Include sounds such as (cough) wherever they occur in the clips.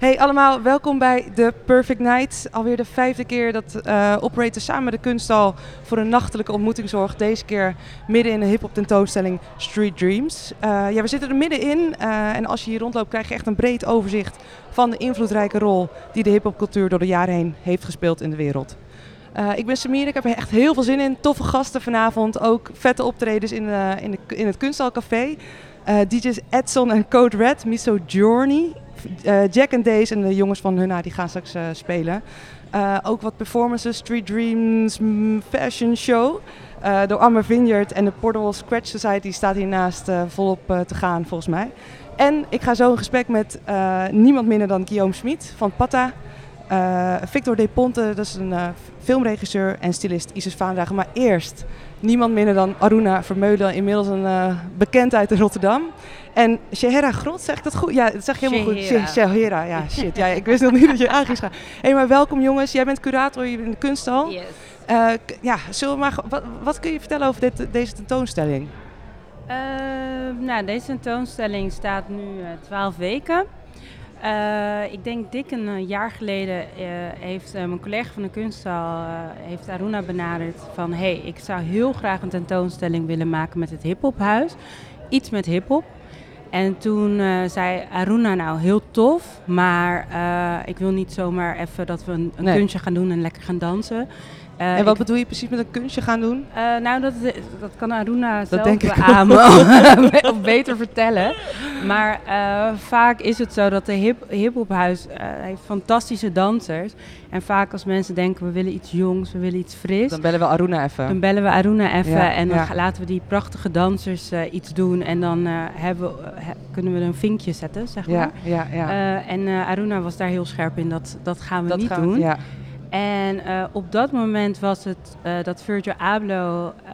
Hey allemaal, welkom bij The Perfect Night. Alweer de vijfde keer dat uh, Operator samen met de kunsthal voor een nachtelijke ontmoeting zorgt. Deze keer midden in de hip-hop tentoonstelling Street Dreams. Uh, ja, we zitten er middenin uh, en als je hier rondloopt krijg je echt een breed overzicht van de invloedrijke rol die de hip-hop cultuur door de jaren heen heeft gespeeld in de wereld. Ik ben Samir, ik heb er echt heel veel zin in. Toffe gasten vanavond, ook vette optredens in, in, de, in het Kunsthal Uh, DJ's Edson en Code Red, Miso Journey, Jack and Days en de jongens van Hunna die gaan straks spelen. ook wat performances, Street Dreams, Fashion Show. door Amber Vineyard en de Portable Scratch Society staat hiernaast volop te gaan volgens mij. En ik ga zo in gesprek met niemand minder dan Guillaume Smit van Patta. Uh, Victor De Ponte, dat is een uh, filmregisseur en stylist Isis Vaandrager. Maar eerst niemand minder dan Aruna Vermeulen, inmiddels een uh, bekendheid in Rotterdam. En Shehera Grot, zeg ik dat goed? Ja, dat zeg je helemaal Shehera. goed. Shehera, ja, shit. Ja, ik wist nog niet dat je aan ging gaan. Hé, maar welkom jongens. Jij bent curator hier in de kunsthal. Yes. ja, zullen we maar, wat, wat, kun je vertellen over dit, deze tentoonstelling? nou, deze tentoonstelling staat nu twaalf weken. Uh, ik denk dik een jaar geleden heeft mijn collega van de kunsthal, heeft Aruna benaderd van hey, ik zou heel graag een tentoonstelling willen maken met het hiphophuis. Iets met hiphop. En toen zei Aruna nou heel tof, maar ik wil niet zomaar even dat we een, een Nee. kunstje gaan doen en lekker gaan dansen. Uh, en wat bedoel je precies met een kunstje gaan doen? uh, nou, dat, dat kan Aruna zelf beamen (laughs) of beter vertellen. Maar uh, vaak is het zo dat de hip, hiphophuis heeft fantastische dansers. En vaak als mensen denken, we willen iets jongs, we willen iets fris. Dan bellen we Aruna even. Dan bellen we Aruna even Ja, en dan ja. laten we die prachtige dansers iets doen. En dan hebben, he- kunnen we een vinkje zetten, zeg maar. Ja, en Aruna was daar heel scherp in, dat, dat gaan we dat niet gaan doen. En uh, op dat moment was het uh, dat Virgil Abloh uh,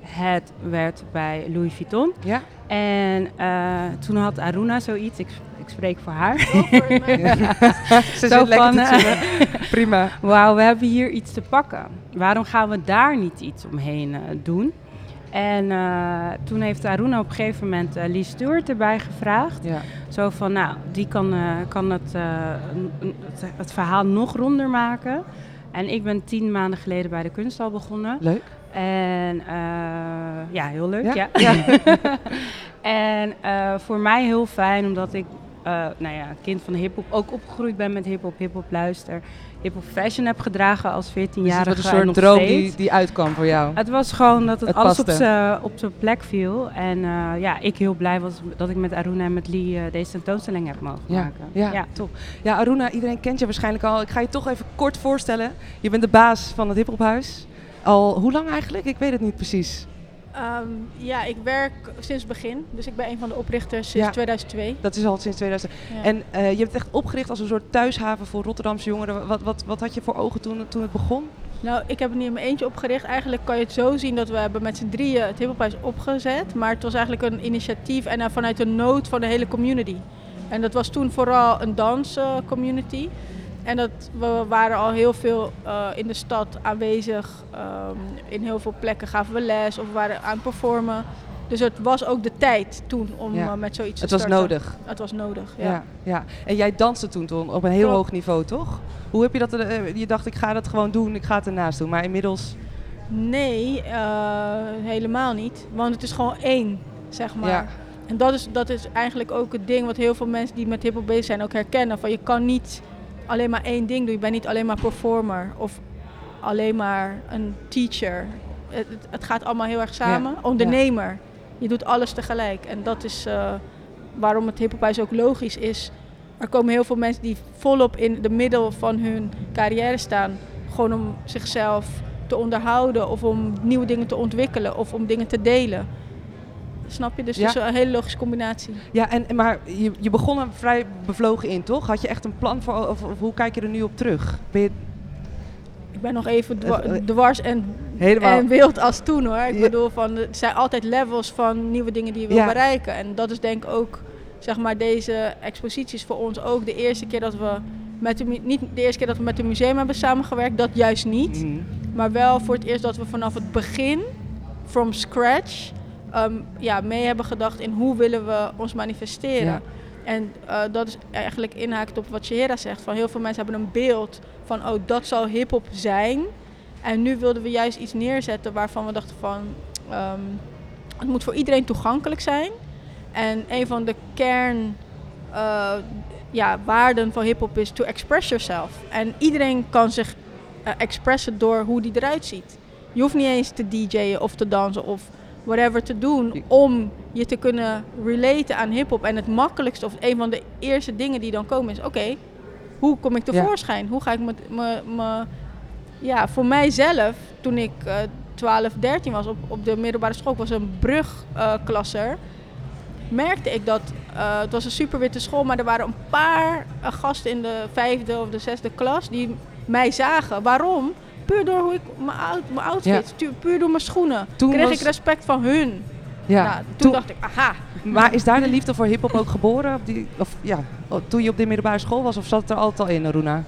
het werd bij Louis Vuitton. ja. En uh, toen had Aruna zoiets, ik, ik spreek voor haar. (laughs) Ze Zo zit lekker te eh. Prima. Wauw, we hebben hier iets te pakken. Waarom gaan we daar niet iets omheen uh, doen? En uh, toen heeft Aruna op een gegeven moment uh, Lee Stewart erbij gevraagd. Ja. Zo van, nou, die kan, uh, kan het, het, het, verhaal nog ronder maken. En ik ben tien maanden geleden bij de kunsthal begonnen. Leuk. En ja, heel leuk, Ja? ja. (laughs) en voor mij heel fijn, omdat ik, nou ja, kind van hiphop, ook opgegroeid ben met hiphop, hiphop luister. Hiphop fashion heb gedragen als 14-jarige. Dus het was een soort droom die, die uitkwam voor jou. Het was gewoon dat het, Het alles op paste. zijn op zijn plek viel. En uh, ja, ik heel blij was dat ik met Aruna en met Lee uh, deze tentoonstelling heb mogen Ja, maken. ja, ja, top. Ja, Aruna, iedereen kent je waarschijnlijk al. Ik ga je toch even kort voorstellen. Je bent de baas van het hiphophuis. Al hoe lang eigenlijk? Ik weet het niet precies. Um, ja, ik werk sinds het begin. Dus ik ben een van de oprichters sinds Ja. 2002. Dat is al sinds 2000. Ja. En uh, je hebt het echt opgericht als een soort thuishaven voor Rotterdamse jongeren. Wat, wat, wat had je voor ogen toen, toen het begon? Nou, ik heb het niet in mijn eentje opgericht. Eigenlijk kan je het zo zien dat we hebben met z'n drieën het hiphophuis opgezet. Maar het was eigenlijk een initiatief en uh, vanuit de nood van de hele community. En dat was toen vooral een danscommunity. Uh, en dat, we waren al heel veel uh, in de stad aanwezig. Um, in heel veel plekken gaven we les of we waren aan het performen. Dus het was ook de tijd toen om Ja. uh, met zoiets Het te was starten. nodig. Het was nodig, ja. Ja. ja, En jij danste toen, toen op een heel Klopt. hoog niveau, toch? Hoe heb je dat? eh, je dacht, ik ga dat gewoon doen, ik ga het ernaast doen. Maar inmiddels. Nee, helemaal niet. Want het is gewoon één, zeg maar. Ja. En dat is, dat is eigenlijk ook het ding wat heel veel mensen die met hiphop bezig zijn ook herkennen. Van je kan niet alleen maar één ding doen. Je bent niet alleen maar performer of alleen maar een teacher. Het, het, het gaat allemaal heel erg samen. Ja. Ondernemer. Je doet alles tegelijk. En dat is uh, waarom het hiphophuis ook logisch is. Er komen heel veel mensen die volop in de middel van hun carrière staan. Gewoon om zichzelf te onderhouden of om nieuwe dingen te ontwikkelen of om dingen te delen. Snap je? Dus Ja. het is een hele logische combinatie. Ja, en, maar je, je begon er vrij bevlogen in, toch? Had je echt een plan voor, of, of hoe kijk je er nu op terug? Ben je Ik ben nog even dwa- Eh, eh, dwars en, helemaal... en wild als toen hoor. Ik Ja. bedoel, van, er zijn altijd levels van nieuwe dingen die je wil Ja. bereiken. En dat is denk ik ook, zeg maar, deze exposities voor ons ook de eerste keer dat we met de, niet de eerste keer dat we met het museum hebben samengewerkt, dat juist niet. Mhm. Maar wel voor het eerst dat we vanaf het begin, from scratch, um, ja, mee hebben gedacht in hoe willen we ons manifesteren. Ja. En uh, dat is eigenlijk inhaakt op wat Shehera zegt. Van heel veel mensen hebben een beeld van, oh, dat zal hip-hop zijn. En nu wilden we juist iets neerzetten waarvan we dachten van, um, het moet voor iedereen toegankelijk zijn. En een van de kern uh, ja, waarden van hip-hop is to express yourself. En iedereen kan zich uh, expressen door hoe die eruit ziet. Je hoeft niet eens te DJ'en of te dansen of whatever te doen om je te kunnen relaten aan hip-hop. En het makkelijkste of een van de eerste dingen die dan komen is: oké, hoe kom ik tevoorschijn? Ja. Hoe ga ik me. Ja, voor mijzelf, toen ik uh, 12, 13 was op, op de middelbare school, ik was een brugklasser. Uh, merkte ik dat uh, het was een super witte school, maar er waren een paar uh, gasten in de vijfde of de zesde klas die mij zagen. Waarom? Puur door hoe ik mijn outfit, ja. puur door mijn schoenen. Toen kreeg ik respect van hun. Ja. Nou, toen, toen, dacht ik, aha. Maar is daar de liefde voor hip-hop ook geboren? Op die, of, ja, toen je op de middelbare school was, of zat het er altijd al in, Runa?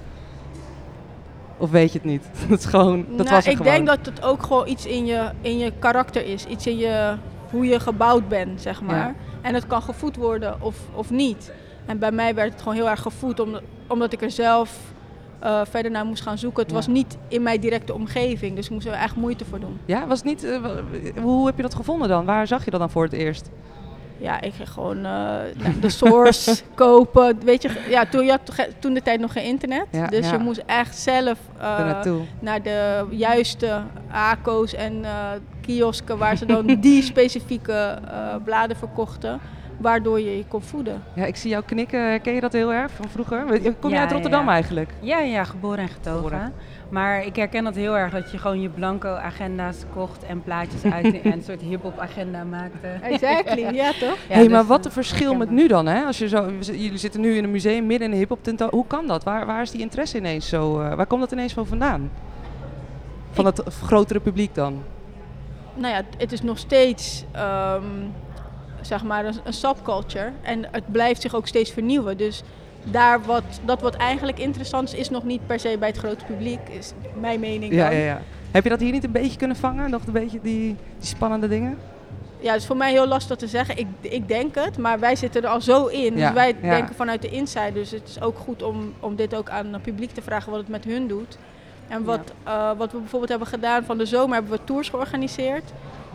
Of weet je het niet? (laughs) dat is gewoon, dat nou, was ik gewoon. denk dat het ook gewoon iets in je, in je karakter is. Iets in je, hoe je gebouwd bent, zeg maar. Ja. En het kan gevoed worden of, of niet. En bij mij werd het gewoon heel erg gevoed, omdat, omdat ik er zelf uh, verder naar moest gaan zoeken. Het ja. was niet in mijn directe omgeving, dus ik moest er echt moeite voor doen. Ja, was niet, uh, hoe heb je dat gevonden dan? Waar zag je dat dan voor het eerst? Ja, ik ging gewoon uh, de source (laughs) kopen. Weet je, ja, toen, je had toen de tijd nog geen internet. Ja, dus ja. je moest echt zelf naar de juiste ACO's en kiosken waar ze dan die (laughs) specifieke bladen verkochten waardoor je je kon voeden. Ja, ik zie jou knikken. Ken je dat heel erg van vroeger? Kom je ja, uit Rotterdam ja. eigenlijk? Ja, ja, geboren en getogen. Geboren. Maar ik herken dat heel erg, dat je gewoon je blanco agenda's kocht en plaatjes uit (laughs) en een soort hip-hop agenda maakte. Exactly, ja toch? Ja, hey, dus maar wat een verschil met nu dan, hè? Als je zo, jullie zitten nu in een museum midden in een hip-hop tentoon. Hoe kan dat? Waar, waar is die interesse ineens zo? Uh, waar komt dat ineens van vandaan? Van ik, het grotere publiek dan? Nou ja, het is nog steeds. Um, zeg maar een, een subculture. En het blijft zich ook steeds vernieuwen. Dus daar wat, dat wat eigenlijk interessant is, is nog niet per se bij het grote publiek, is mijn mening. Ja, ja, ja. Heb je dat hier niet een beetje kunnen vangen? Nog een beetje die, die spannende dingen? Ja, het is voor mij heel lastig te zeggen. Ik, ik denk het, maar wij zitten er al zo in. Ja, dus wij ja. denken vanuit de inside. Dus het is ook goed om, om dit ook aan het publiek te vragen wat het met hun doet. En wat, ja. uh, wat we bijvoorbeeld hebben gedaan van de zomer, hebben we tours georganiseerd.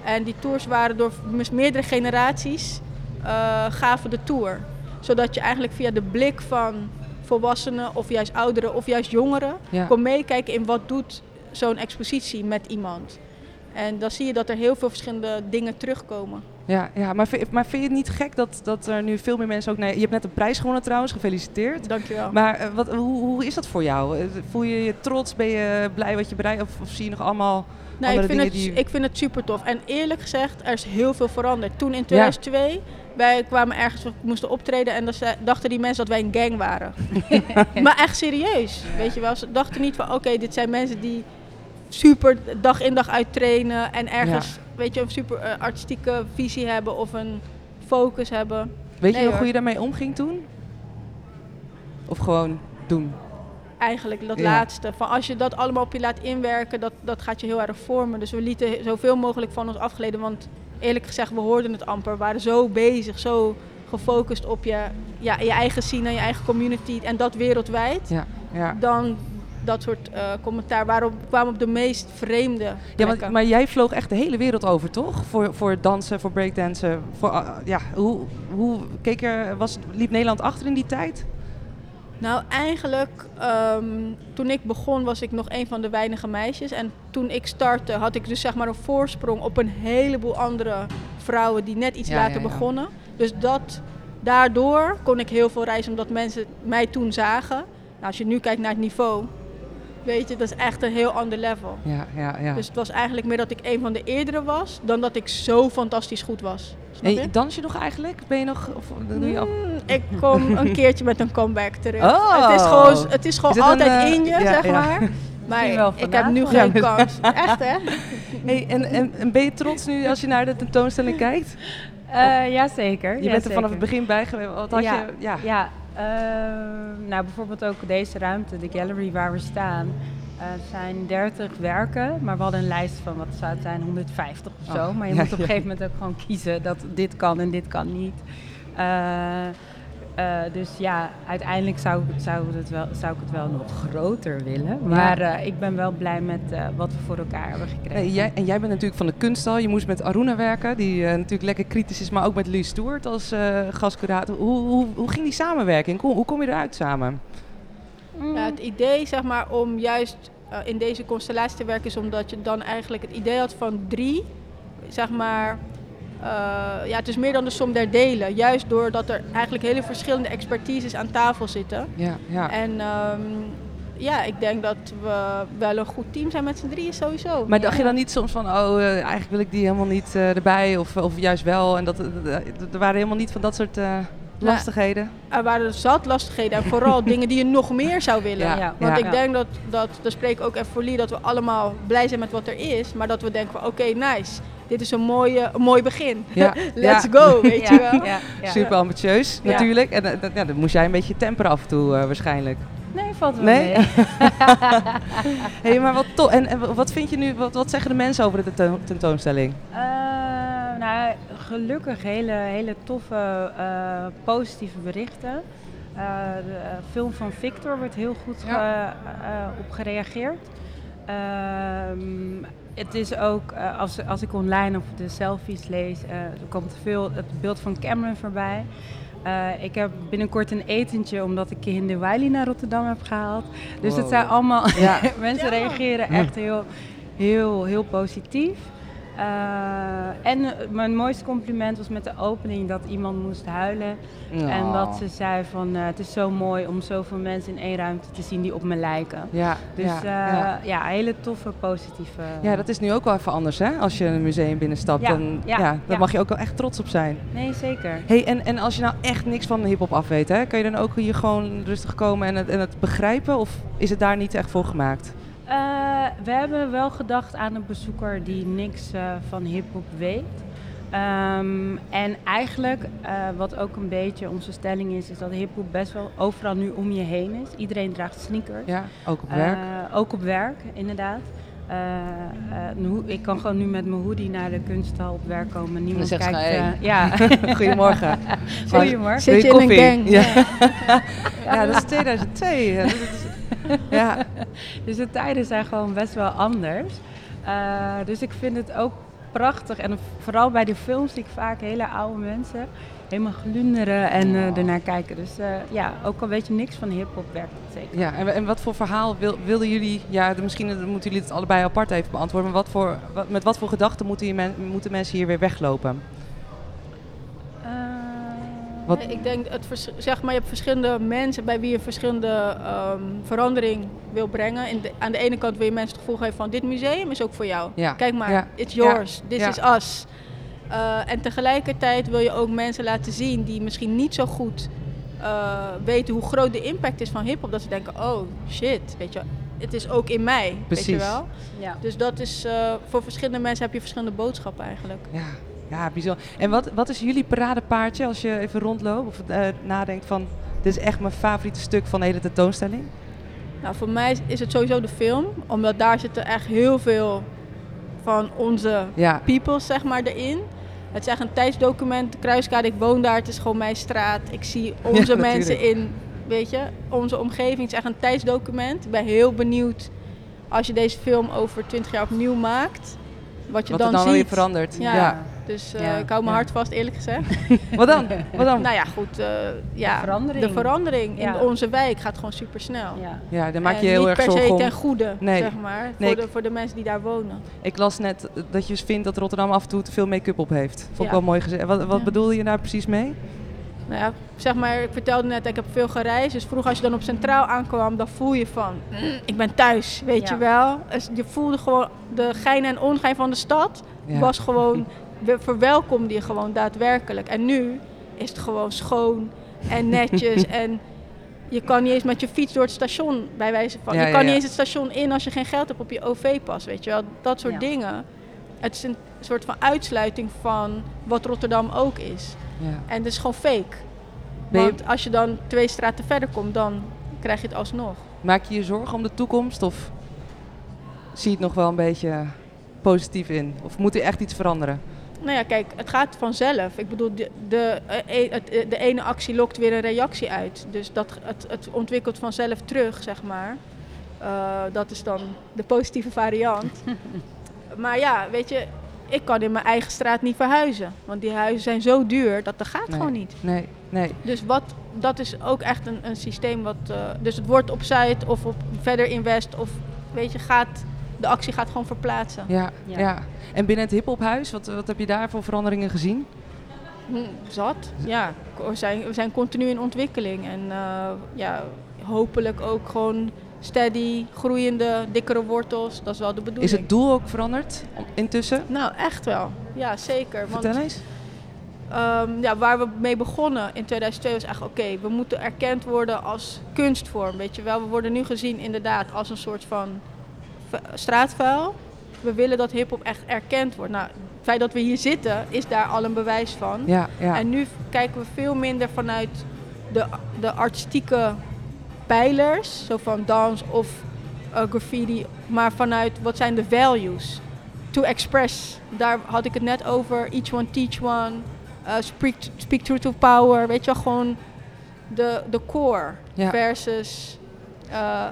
En die tours waren door meerdere generaties uh, gaven de tour. Zodat je eigenlijk via de blik van volwassenen of juist ouderen of juist jongeren ja. kon meekijken in wat doet zo'n expositie met iemand. En dan zie je dat er heel veel verschillende dingen terugkomen. Ja, ja maar, vind, maar vind je het niet gek dat, dat er nu veel meer mensen ook... Nee, je hebt net een prijs gewonnen trouwens, gefeliciteerd. Dankjewel. Maar uh, wat, hoe, hoe is dat voor jou? Voel je je trots? Ben je blij wat je bereikt? Of, of zie je nog allemaal Nee, ik vind, het, die... ik vind het super tof. En eerlijk gezegd, er is heel veel veranderd. Toen in 2002, ja. wij kwamen ergens, we moesten optreden en dan dachten die mensen dat wij een gang waren. (laughs) maar echt serieus, weet je wel. Ze dachten niet van, oké, okay, dit zijn mensen die super dag in dag uit trainen en ergens, ja. weet je, een super uh, artistieke visie hebben of een focus hebben. Weet nee, je nog hoe je daarmee omging toen? Of gewoon doen? eigenlijk dat ja. laatste. Van als je dat allemaal op je laat inwerken, dat, dat gaat je heel erg vormen. Dus we lieten zoveel mogelijk van ons afgeleden. Want eerlijk gezegd, we hoorden het amper. We waren zo bezig, zo gefocust op je, ja, je eigen scene en je eigen community. En dat wereldwijd. Ja, ja. Dan dat soort uh, commentaar. Waarop kwamen op de meest vreemde Ja, maar, maar, jij vloog echt de hele wereld over, toch? Voor, voor dansen, voor breakdansen. Voor, uh, ja, hoe, hoe keek er, was, liep Nederland achter in die tijd? Nou, eigenlijk um, toen ik begon was ik nog een van de weinige meisjes. En toen ik startte had ik dus zeg maar een voorsprong op een heleboel andere vrouwen die net iets ja, later ja, ja. begonnen. Dus dat, daardoor kon ik heel veel reizen omdat mensen mij toen zagen. Nou, als je nu kijkt naar het niveau, weet je, dat is echt een heel ander level. Ja, ja, ja. Dus het was eigenlijk meer dat ik een van de eerdere was dan dat ik zo fantastisch goed was. Je? dans je nog eigenlijk? Ben je nog? Of, doe je mm, ik kom een keertje met een comeback terug. Oh. Het is gewoon, het is gewoon is altijd een, uh, in je, ja, zeg ja. maar. (laughs) Maar ik heb nu geen (laughs) kans. Echt, hè? Hey, en, en, en, ben je trots nu als je naar de tentoonstelling kijkt? Uh, Jazeker. Je ja, bent er zeker. vanaf het begin bij geweest. Wat had ja, je? Ja. ja uh, nou, bijvoorbeeld ook deze ruimte, de gallery waar we staan. Uh, het zijn 30 werken, maar we hadden een lijst van wat zou het zijn, 150 of zo. Oh, maar je ja, moet op een gegeven moment ook gewoon kiezen dat dit kan en dit kan niet. Uh, Eh, dus ja, uiteindelijk zou, zou, het wel, zou ik het wel nog groter willen. Maar eh, ik ben wel blij met eh, wat we voor elkaar hebben gekregen. Nee, jij, en jij bent natuurlijk van de kunsthal. Je moest met Aruna werken, die eh, natuurlijk lekker kritisch is, maar ook met Louis Stewart als eh gastcurator. Hoe, hoe, hoe ging die samenwerking? Hoe, hoe kom je eruit samen? Mm. Ja, het idee zeg maar, om juist in deze constellatie te werken is omdat je dan eigenlijk het idee had van drie, zeg maar, eh, ja, het is meer dan de som der delen. Juist doordat er eigenlijk hele verschillende expertises aan tafel zitten. Ja, ja. En ehm, ja, ik denk dat we wel een goed team zijn met z'n drieën sowieso. Maar dacht je dan niet soms van, oh, eh, eigenlijk wil ik die helemaal niet eh, erbij, of, of juist wel? En dat, er waren helemaal niet van dat soort eh, lastigheden? Er waren zat lastigheden en vooral (laughs) dingen die je nog meer zou willen. Ja, Ja. Want ja. ik denk dat, dat, daar spreek ik ook even voor Lee, dat we allemaal blij zijn met wat er is. Maar dat we denken van oké, nice. Dit is een, mooie, een mooi begin. Ja, (laughs) Let's ja. go, (laughs) weet je wel. Super ambitieus, natuurlijk. En eh, dat- ja, dan moest jij een beetje temperen af en toe, eh, waarschijnlijk. Nee, valt wel Nee? mee. (laughs) hey, maar wat tof. En, en wat vind je nu, wat, wat zeggen de mensen over de tentoon- tentoonstelling? Eh, nou, gelukkig hele, hele toffe, positieve berichten. De film van Victor wordt heel goed op gereageerd. Ehm, het is ook, eh, als, als ik online of de selfies lees, eh, er komt veel het beeld van Cameron voorbij. Eh, ik heb binnenkort een etentje omdat ik Kinde Wiley naar Rotterdam heb gehaald. Dus het zijn allemaal, Ja. (laughs) mensen Ja. reageren echt heel, heel, heel positief. Eh, en eh, mijn mooiste compliment was met de opening dat iemand moest huilen. En dat ze zei van eh, het is zo mooi om zoveel mensen in één ruimte te zien die op me lijken. Ja, Dus ja, ja, ja. ja. hele toffe, positieve... Ja, dat is nu ook wel even anders, hè? Als je een museum binnenstapt, Ja, dan ja, daar mag je ook wel echt trots op zijn. Nee, zeker. Hey, en, en als je nou echt niks van hip-hop af weet, hè, kan je dan ook hier gewoon rustig komen en het, en het begrijpen? Of is het daar niet echt voor gemaakt? Eh, we hebben wel gedacht aan een bezoeker die niks eh, van hip-hop weet. Ehm, en eigenlijk, eh, wat ook een beetje onze stelling is, is dat hip-hop best wel overal nu om je heen is. Iedereen draagt sneakers. Ja, ook op werk. Eh, ook op werk, inderdaad. Eh, eh, ik kan gewoon nu met mijn hoodie naar de kunsthal op werk komen. Niemand zegt ze, kijkt. hey. ja. (laughs) Goedemorgen. (laughs) Goedemorgen. Zit je Wil in je een gang? Ja. ja, (laughs) dat is 2002. hè. Dat is- Ja, (laughs) Dus de tijden zijn gewoon best wel anders. Eh, dus ik vind het ook prachtig. En vooral bij de films zie ik vaak hele oude mensen helemaal glunderen en eh, ernaar kijken. Dus eh, ja, ook al weet je niks van hip-hop werkt het zeker. ja. En, en wat voor verhaal wil, wilden jullie, ja, misschien moeten jullie het allebei apart even beantwoorden, maar wat voor, wat, met wat voor gedachten moeten, men- moeten mensen hier weer weglopen? Wat- Ik denk, het vers- zeg maar, je hebt verschillende mensen bij wie je verschillende ehm, verandering wil brengen. In de- aan de ene kant wil je mensen het gevoel geven van dit museum is ook voor jou. Ja. Kijk maar, Ja. it's Ja. yours, this Ja. is us. Eh, en tegelijkertijd wil je ook mensen laten zien die misschien niet zo goed eh, weten hoe groot de impact is van hiphop. Dat ze denken, oh shit, weet je, het is ook in mij, weet Precies. je wel. ja. Dus dat is, eh, voor verschillende mensen heb je verschillende boodschappen eigenlijk. Ja, ja bijzonder. En wat, wat is jullie paradepaardje als je even rondloopt of eh, nadenkt van, dit is echt mijn favoriete stuk van de hele tentoonstelling? Nou, voor mij is het sowieso de film, omdat daar zitten echt heel veel van onze Ja, people zeg maar erin. Het is echt een tijdsdocument, de Kruiskade, ik woon daar, het is gewoon mijn straat. Ik zie (laughs) onze mensen in, weet je, onze omgeving. Het is echt een tijdsdocument. Ik ben heel benieuwd als je deze film over 20 jaar opnieuw maakt, wat je wat dan, er dan ziet. weer verandert. Ja. Ja. Dus eh, Ja, ik hou mijn ja. hart vast, eerlijk gezegd. (laughs) Wat dan? Wat dan? nou ja, goed. eh, ja, De verandering. De verandering Ja. in onze wijk gaat gewoon super snel. ja. Ja, daar maak je En heel niet erg per se zorgen om. ten goede, Nee. zeg maar. Nee, Voor, ik- de, voor de mensen die daar wonen. Ik las net dat je vindt dat Rotterdam af en toe te veel make-up op heeft. Vond ik Ja. wel mooi gezegd. Wat, wat Ja. bedoelde je daar precies mee? Nou ja, zeg maar, ik vertelde net, ik heb veel gereisd. Dus vroeger als je dan op Centraal aankwam, dan voel je van, "Mm, ik ben thuis, weet Ja. je wel. Dus je voelde gewoon de gein en ongein van de stad. Ja. Was gewoon, (laughs) we verwelkomde je gewoon daadwerkelijk. En nu is het gewoon schoon en (laughs) netjes en... Je kan niet eens met je fiets door het station, bij wijze van. Ja, je kan ja. niet eens het station in als je geen geld hebt op je OV-pas, weet je wel. Dat soort dingen. Het is een soort van uitsluiting van wat Rotterdam ook is. Ja. En het is gewoon fake. Je- Want als je dan twee straten verder komt, dan krijg je het alsnog. Maak je je zorgen om de toekomst of zie je het nog wel een beetje positief in? Of moet er echt iets veranderen? Nou ja, kijk, het gaat vanzelf. Ik bedoel, de, de, eh, het- eh, de ene actie lokt weer een reactie uit. Dus dat, het, het ontwikkelt vanzelf terug, zeg maar. Eh, dat is dan de positieve variant. (laughs) maar ja, weet je, ik kan in mijn eigen straat niet verhuizen. Want die huizen zijn zo duur, dat dat gaat Nee. gewoon niet. Nee, nee. Dus wat, dat is ook echt een, een systeem wat... eh, dus het wordt op site of op verder invest of weet je, gaat... De actie gaat gewoon verplaatsen. Ja, ja. Ja. En binnen het hiphophuis, wat, wat heb je daar voor veranderingen gezien? Hm, Zat, ja. We zijn, we zijn continu in ontwikkeling. En eh, ja, hopelijk ook gewoon steady, groeiende, dikkere wortels. Dat is wel de bedoeling. Is het doel ook veranderd intussen? Nou, echt wel. Ja, zeker. Want Vertel eens. ehm, ja, waar we mee begonnen in 2002 was echt oké, we moeten erkend worden als kunstvorm. Weet je wel, we worden nu gezien inderdaad als een soort van straatvuil. We willen dat hip-hop echt erkend wordt. Nou, het feit dat we hier zitten is daar al een bewijs van. Ja, ja. En nu kijken we veel minder vanuit de, de artistieke pijlers, zo van dans of eh, graffiti, maar vanuit wat zijn de values to express. Daar had ik het net over, each one teach one, eh, speak, speak truth to power, weet je wel, gewoon de, de core Ja. versus eh,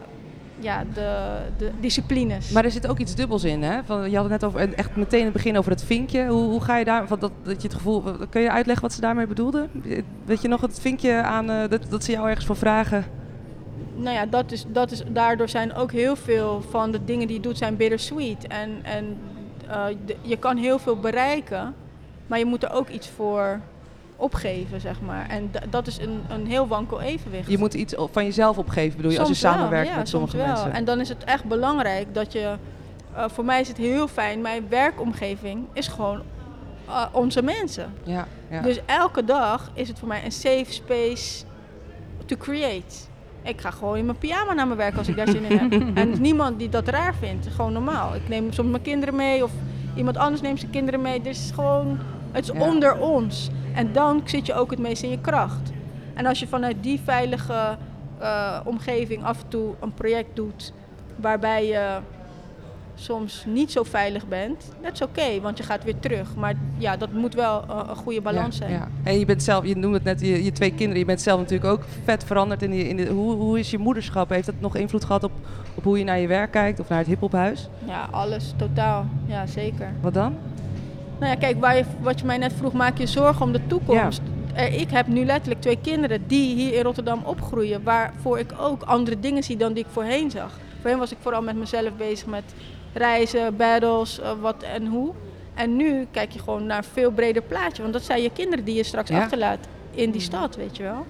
ja, de, de disciplines. Maar er zit ook iets dubbels in, hè? Van, je had het net over, echt meteen in het begin over het vinkje. Hoe, hoe ga je daar, van dat, dat je het gevoel, kun je uitleggen wat ze daarmee bedoelden? Weet je nog het vinkje aan, eh, dat, dat ze jou ergens voor vragen? nou ja, dat is, dat is, daardoor zijn ook heel veel van de dingen die je doet zijn bittersweet. En, en eh, de- je kan heel veel bereiken, maar je moet er ook iets voor opgeven, zeg maar. En dat is een, een heel wankel evenwicht. Je moet iets van jezelf opgeven, bedoel je, als je wel, samenwerkt ja, met sommige wel. mensen. En dan is het echt belangrijk dat je... eh, voor mij is het heel fijn, mijn werkomgeving is gewoon eh, onze mensen. Ja, ja. Dus elke dag is het voor mij een safe space to create. Ik ga gewoon in mijn pyjama naar mijn werk als ik daar zin in heb. (laughs) En er is niemand die dat raar vindt. Gewoon normaal. Ik neem soms mijn kinderen mee of iemand anders neemt zijn kinderen mee. Dus gewoon, het is Ja. onder ons. En dan zit je ook het meest in je kracht. En als je vanuit die veilige eh, omgeving af en toe een project doet waarbij je soms niet zo veilig bent, dat is oké, want je gaat weer terug. Maar ja, dat moet wel een goede balans ja, zijn. Ja. En je bent zelf, je noemde het net, je, je twee kinderen, je bent zelf natuurlijk ook vet veranderd in, die, in de, hoe, hoe is je moederschap? Heeft dat nog invloed gehad op, op hoe je naar je werk kijkt of naar het hiphophuis? Ja, alles, totaal. Ja, zeker. Wat dan? Nou ja, kijk, waar je, wat je mij net vroeg, maak je zorgen om de toekomst. Ik heb nu letterlijk twee kinderen die hier in Rotterdam opgroeien, waarvoor ik ook andere dingen zie dan die ik voorheen zag. Voorheen was ik vooral met mezelf bezig met reizen, battles, eh, wat en hoe. En nu kijk je gewoon naar een veel breder plaatje, want dat zijn je kinderen die je straks Ja. achterlaat in die stad, weet je wel.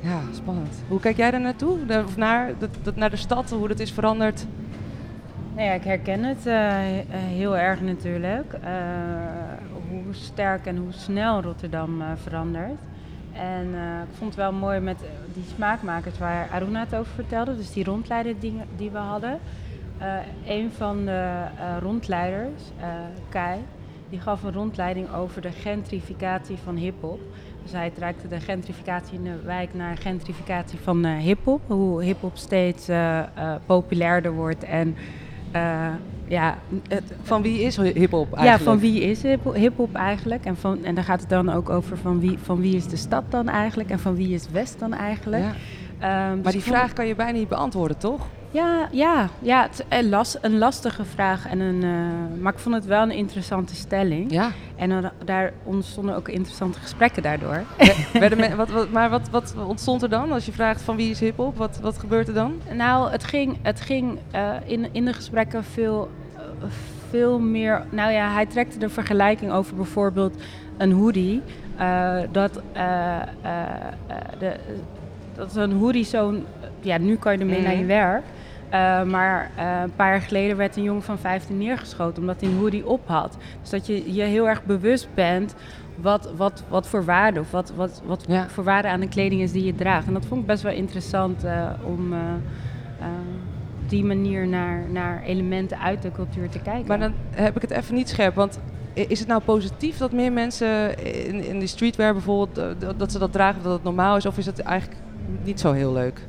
Ja, spannend. Hoe kijk jij daar naartoe? Of naar, dat, dat, naar de stad, hoe dat is veranderd? Nou ja, ik herken het eh, eh, heel erg natuurlijk. eh, hoe sterk en hoe snel Rotterdam verandert. En ik vond het wel mooi met die smaakmakers waar Aruna het over vertelde. Dus die rondleiders die, die we hadden. Een van de rondleiders, Kai, die gaf een rondleiding over de gentrificatie van hip-hop. Dus hij trekt de gentrificatie in de wijk naar gentrificatie van eh hip-hop. Hoe hip-hop steeds populairder wordt en eh, ja, het, Van wie is hiphop ja, eigenlijk? van wie is hip- hip-hop eigenlijk? En, van, en dan gaat het dan ook over van wie, van wie is de stad dan eigenlijk en van wie is West dan eigenlijk. Ja. Ehm, dus Maar die ik vond- vraag kan je bijna niet beantwoorden, toch? Ja, ja, ja het is een, las- een lastige vraag. En een, eh, maar ik vond het wel een interessante stelling. Ja. En dan, daar ontstonden ook interessante gesprekken daardoor. (laughs) Men- wat, wat, maar wat, wat ontstond er dan als je vraagt van wie is hiphop? Wat, wat gebeurt er dan? Nou, het ging, het ging eh, in, in de gesprekken veel, eh, veel meer. Nou ja, hij trekte de vergelijking over bijvoorbeeld een hoodie. dat, de, dat een hoodie zo'n. Ja, nu kan je ermee naar je werk. Eh, maar eh, een paar jaar geleden werd een jongen van 15 neergeschoten omdat hij een hoodie op had. Dus dat je je heel erg bewust bent wat, wat, wat voor waarde of wat, wat, wat Ja. voor waarde aan de kleding is die je draagt. En dat vond ik best wel interessant eh, om op die manier naar, naar elementen uit de cultuur te kijken. Maar dan heb ik het even niet scherp, want is het nou positief dat meer mensen in, in de streetwear bijvoorbeeld, dat- dat ze dat dragen, dat het normaal is? Of is het eigenlijk niet zo heel leuk?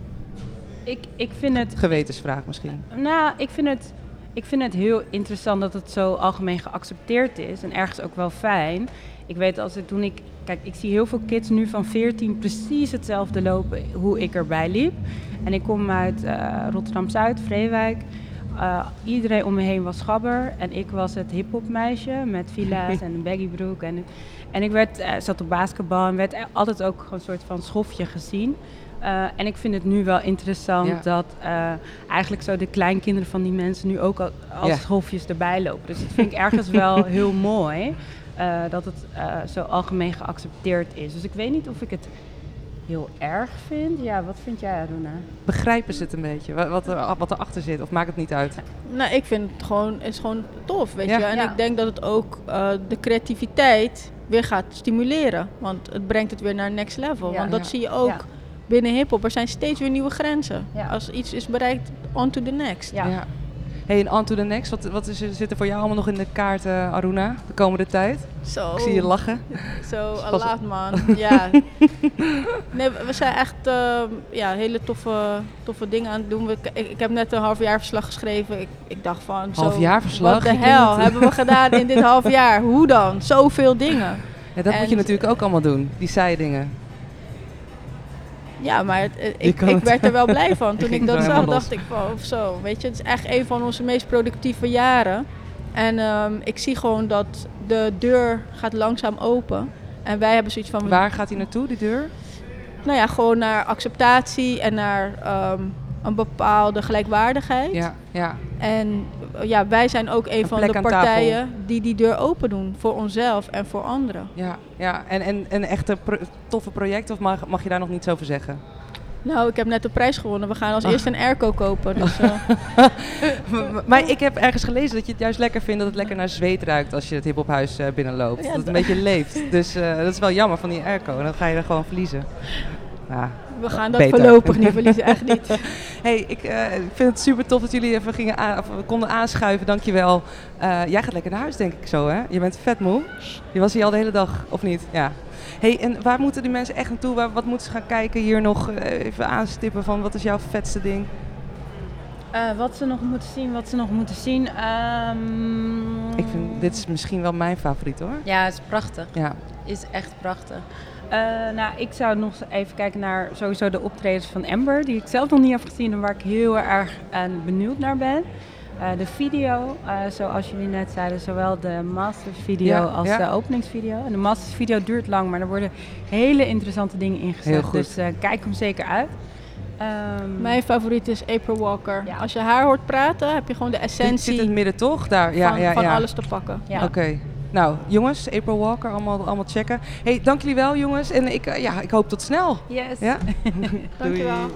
Ik, ik vind het Gewetensvraag misschien. Nou, ik vind het. Ik vind het heel interessant dat het zo algemeen geaccepteerd is en ergens ook wel fijn. Ik weet als het toen ik, kijk, ik zie heel veel kids nu van 14 precies hetzelfde lopen hoe ik erbij liep. En ik kom uit uh, Rotterdam Zuid, Vreewijk. Uh, iedereen om me heen was gabber en ik was het hip-hop meisje met villa's (laughs) en een baggybroek. En, en ik werd, uh, zat op basketbal en werd altijd ook gewoon een soort van schofje gezien. Uh, en ik vind het nu wel interessant ja. dat uh, eigenlijk zo de kleinkinderen van die mensen nu ook al, als ja. schofjes erbij lopen. Dus dat vind ik ergens wel (laughs) heel mooi uh, dat het zo algemeen geaccepteerd is. Dus ik weet niet of ik het heel erg vind. Ja, wat vind jij, Aruna? Begrijpen ze het een beetje? Wat, wat, er, wat erachter zit? Of maakt het niet uit? Nou, ik vind het gewoon, is gewoon tof, weet ja. je. En ja. ik denk dat het ook de creativiteit weer gaat stimuleren. Want het brengt het weer naar next level. Want dat zie je ook binnen hip-hop. Er zijn steeds weer nieuwe grenzen. Ja. Als iets is bereikt, on to the next. Ja. ja. Hey, en on to the next, wat, wat is, zit er voor jou allemaal nog in de kaart, uh, Aruna, de komende tijd? Zo. Ik zie je lachen. (laughs) Zo, so, laat man. (laughs) ja. Nee, we zijn echt uh, ja, hele toffe, toffe dingen aan het doen. We, ik, ik, heb net een halfjaarverslag geschreven. Ik, ik dacht van... Halfjaarverslag? Wat de hel hebben we gedaan in dit (laughs) half jaar? Hoe dan? Zoveel dingen. Ja, dat en, moet je natuurlijk ook allemaal doen, die dingen. Ja, maar het, ik, ik werd er wel blij van. (laughs) Toen ik dat zag, dacht ik van, of zo. Weet je, het is echt een van onze meest productieve jaren. En um, ik zie gewoon dat de deur gaat langzaam open. En wij hebben zoiets van... Waar gaat hij naartoe, die deur? Nou ja, gewoon naar acceptatie en naar um, een bepaalde gelijkwaardigheid. Ja, ja. En ja, wij zijn ook een, een van de partijen die die deur open doen voor onszelf en voor anderen. Ja, ja. en, en een echte pro toffe project of mag, mag je daar nog niets over zeggen? Nou, ik heb net de prijs gewonnen. We gaan als oh. eerste een airco kopen. Dus, (laughs) uh. maar ik heb ergens gelezen dat je het juist lekker vindt dat het lekker naar zweet ruikt als je het hiphophuis uh, binnenloopt. Ja, dat het een beetje leeft. Dus uh, dat is wel jammer van die airco. En dan ga je er gewoon verliezen. Ja, we gaan dat beter. voorlopig niet verliezen, echt niet. (laughs) hey, ik uh, vind het super tof dat jullie even gingen aan, konden aanschuiven. Dankjewel. Uh, jij gaat lekker naar huis, denk ik zo, hè? Je bent vet moe. Je was hier al de hele dag, of niet? Ja. hey, en waar moeten die mensen echt naartoe? Waar, wat moeten ze gaan kijken hier nog? Uh, even aanstippen van wat is jouw vetste ding? Uh, wat ze nog moeten zien, wat ze nog moeten zien. Um... Ik vind, dit is misschien wel mijn favoriet hoor. Ja, het is prachtig. Ja. Is echt prachtig. Uh, nou, ik zou nog even kijken naar sowieso de optredens van Amber, die ik zelf nog niet heb gezien en waar ik heel erg aan benieuwd naar ben. Uh, de video, uh, zoals jullie net zeiden, zowel de Masters video ja, als ja. de openingsvideo. En de Masters video duurt lang, maar er worden hele interessante dingen ingezet. Dus kijk hem zeker uit. Um, Mijn favoriet is April Walker. Ja. Als je haar hoort praten, heb je gewoon de essentie. Die zit in het midden toch? Daar, ja, van, ja, van alles te pakken. Oké. Okay. Nou, jongens, April Walker, allemaal, allemaal checken. hey, dank jullie wel, jongens. En ik, uh, ja, ik hoop tot snel. Yes. Ja? (laughs) dank je wel.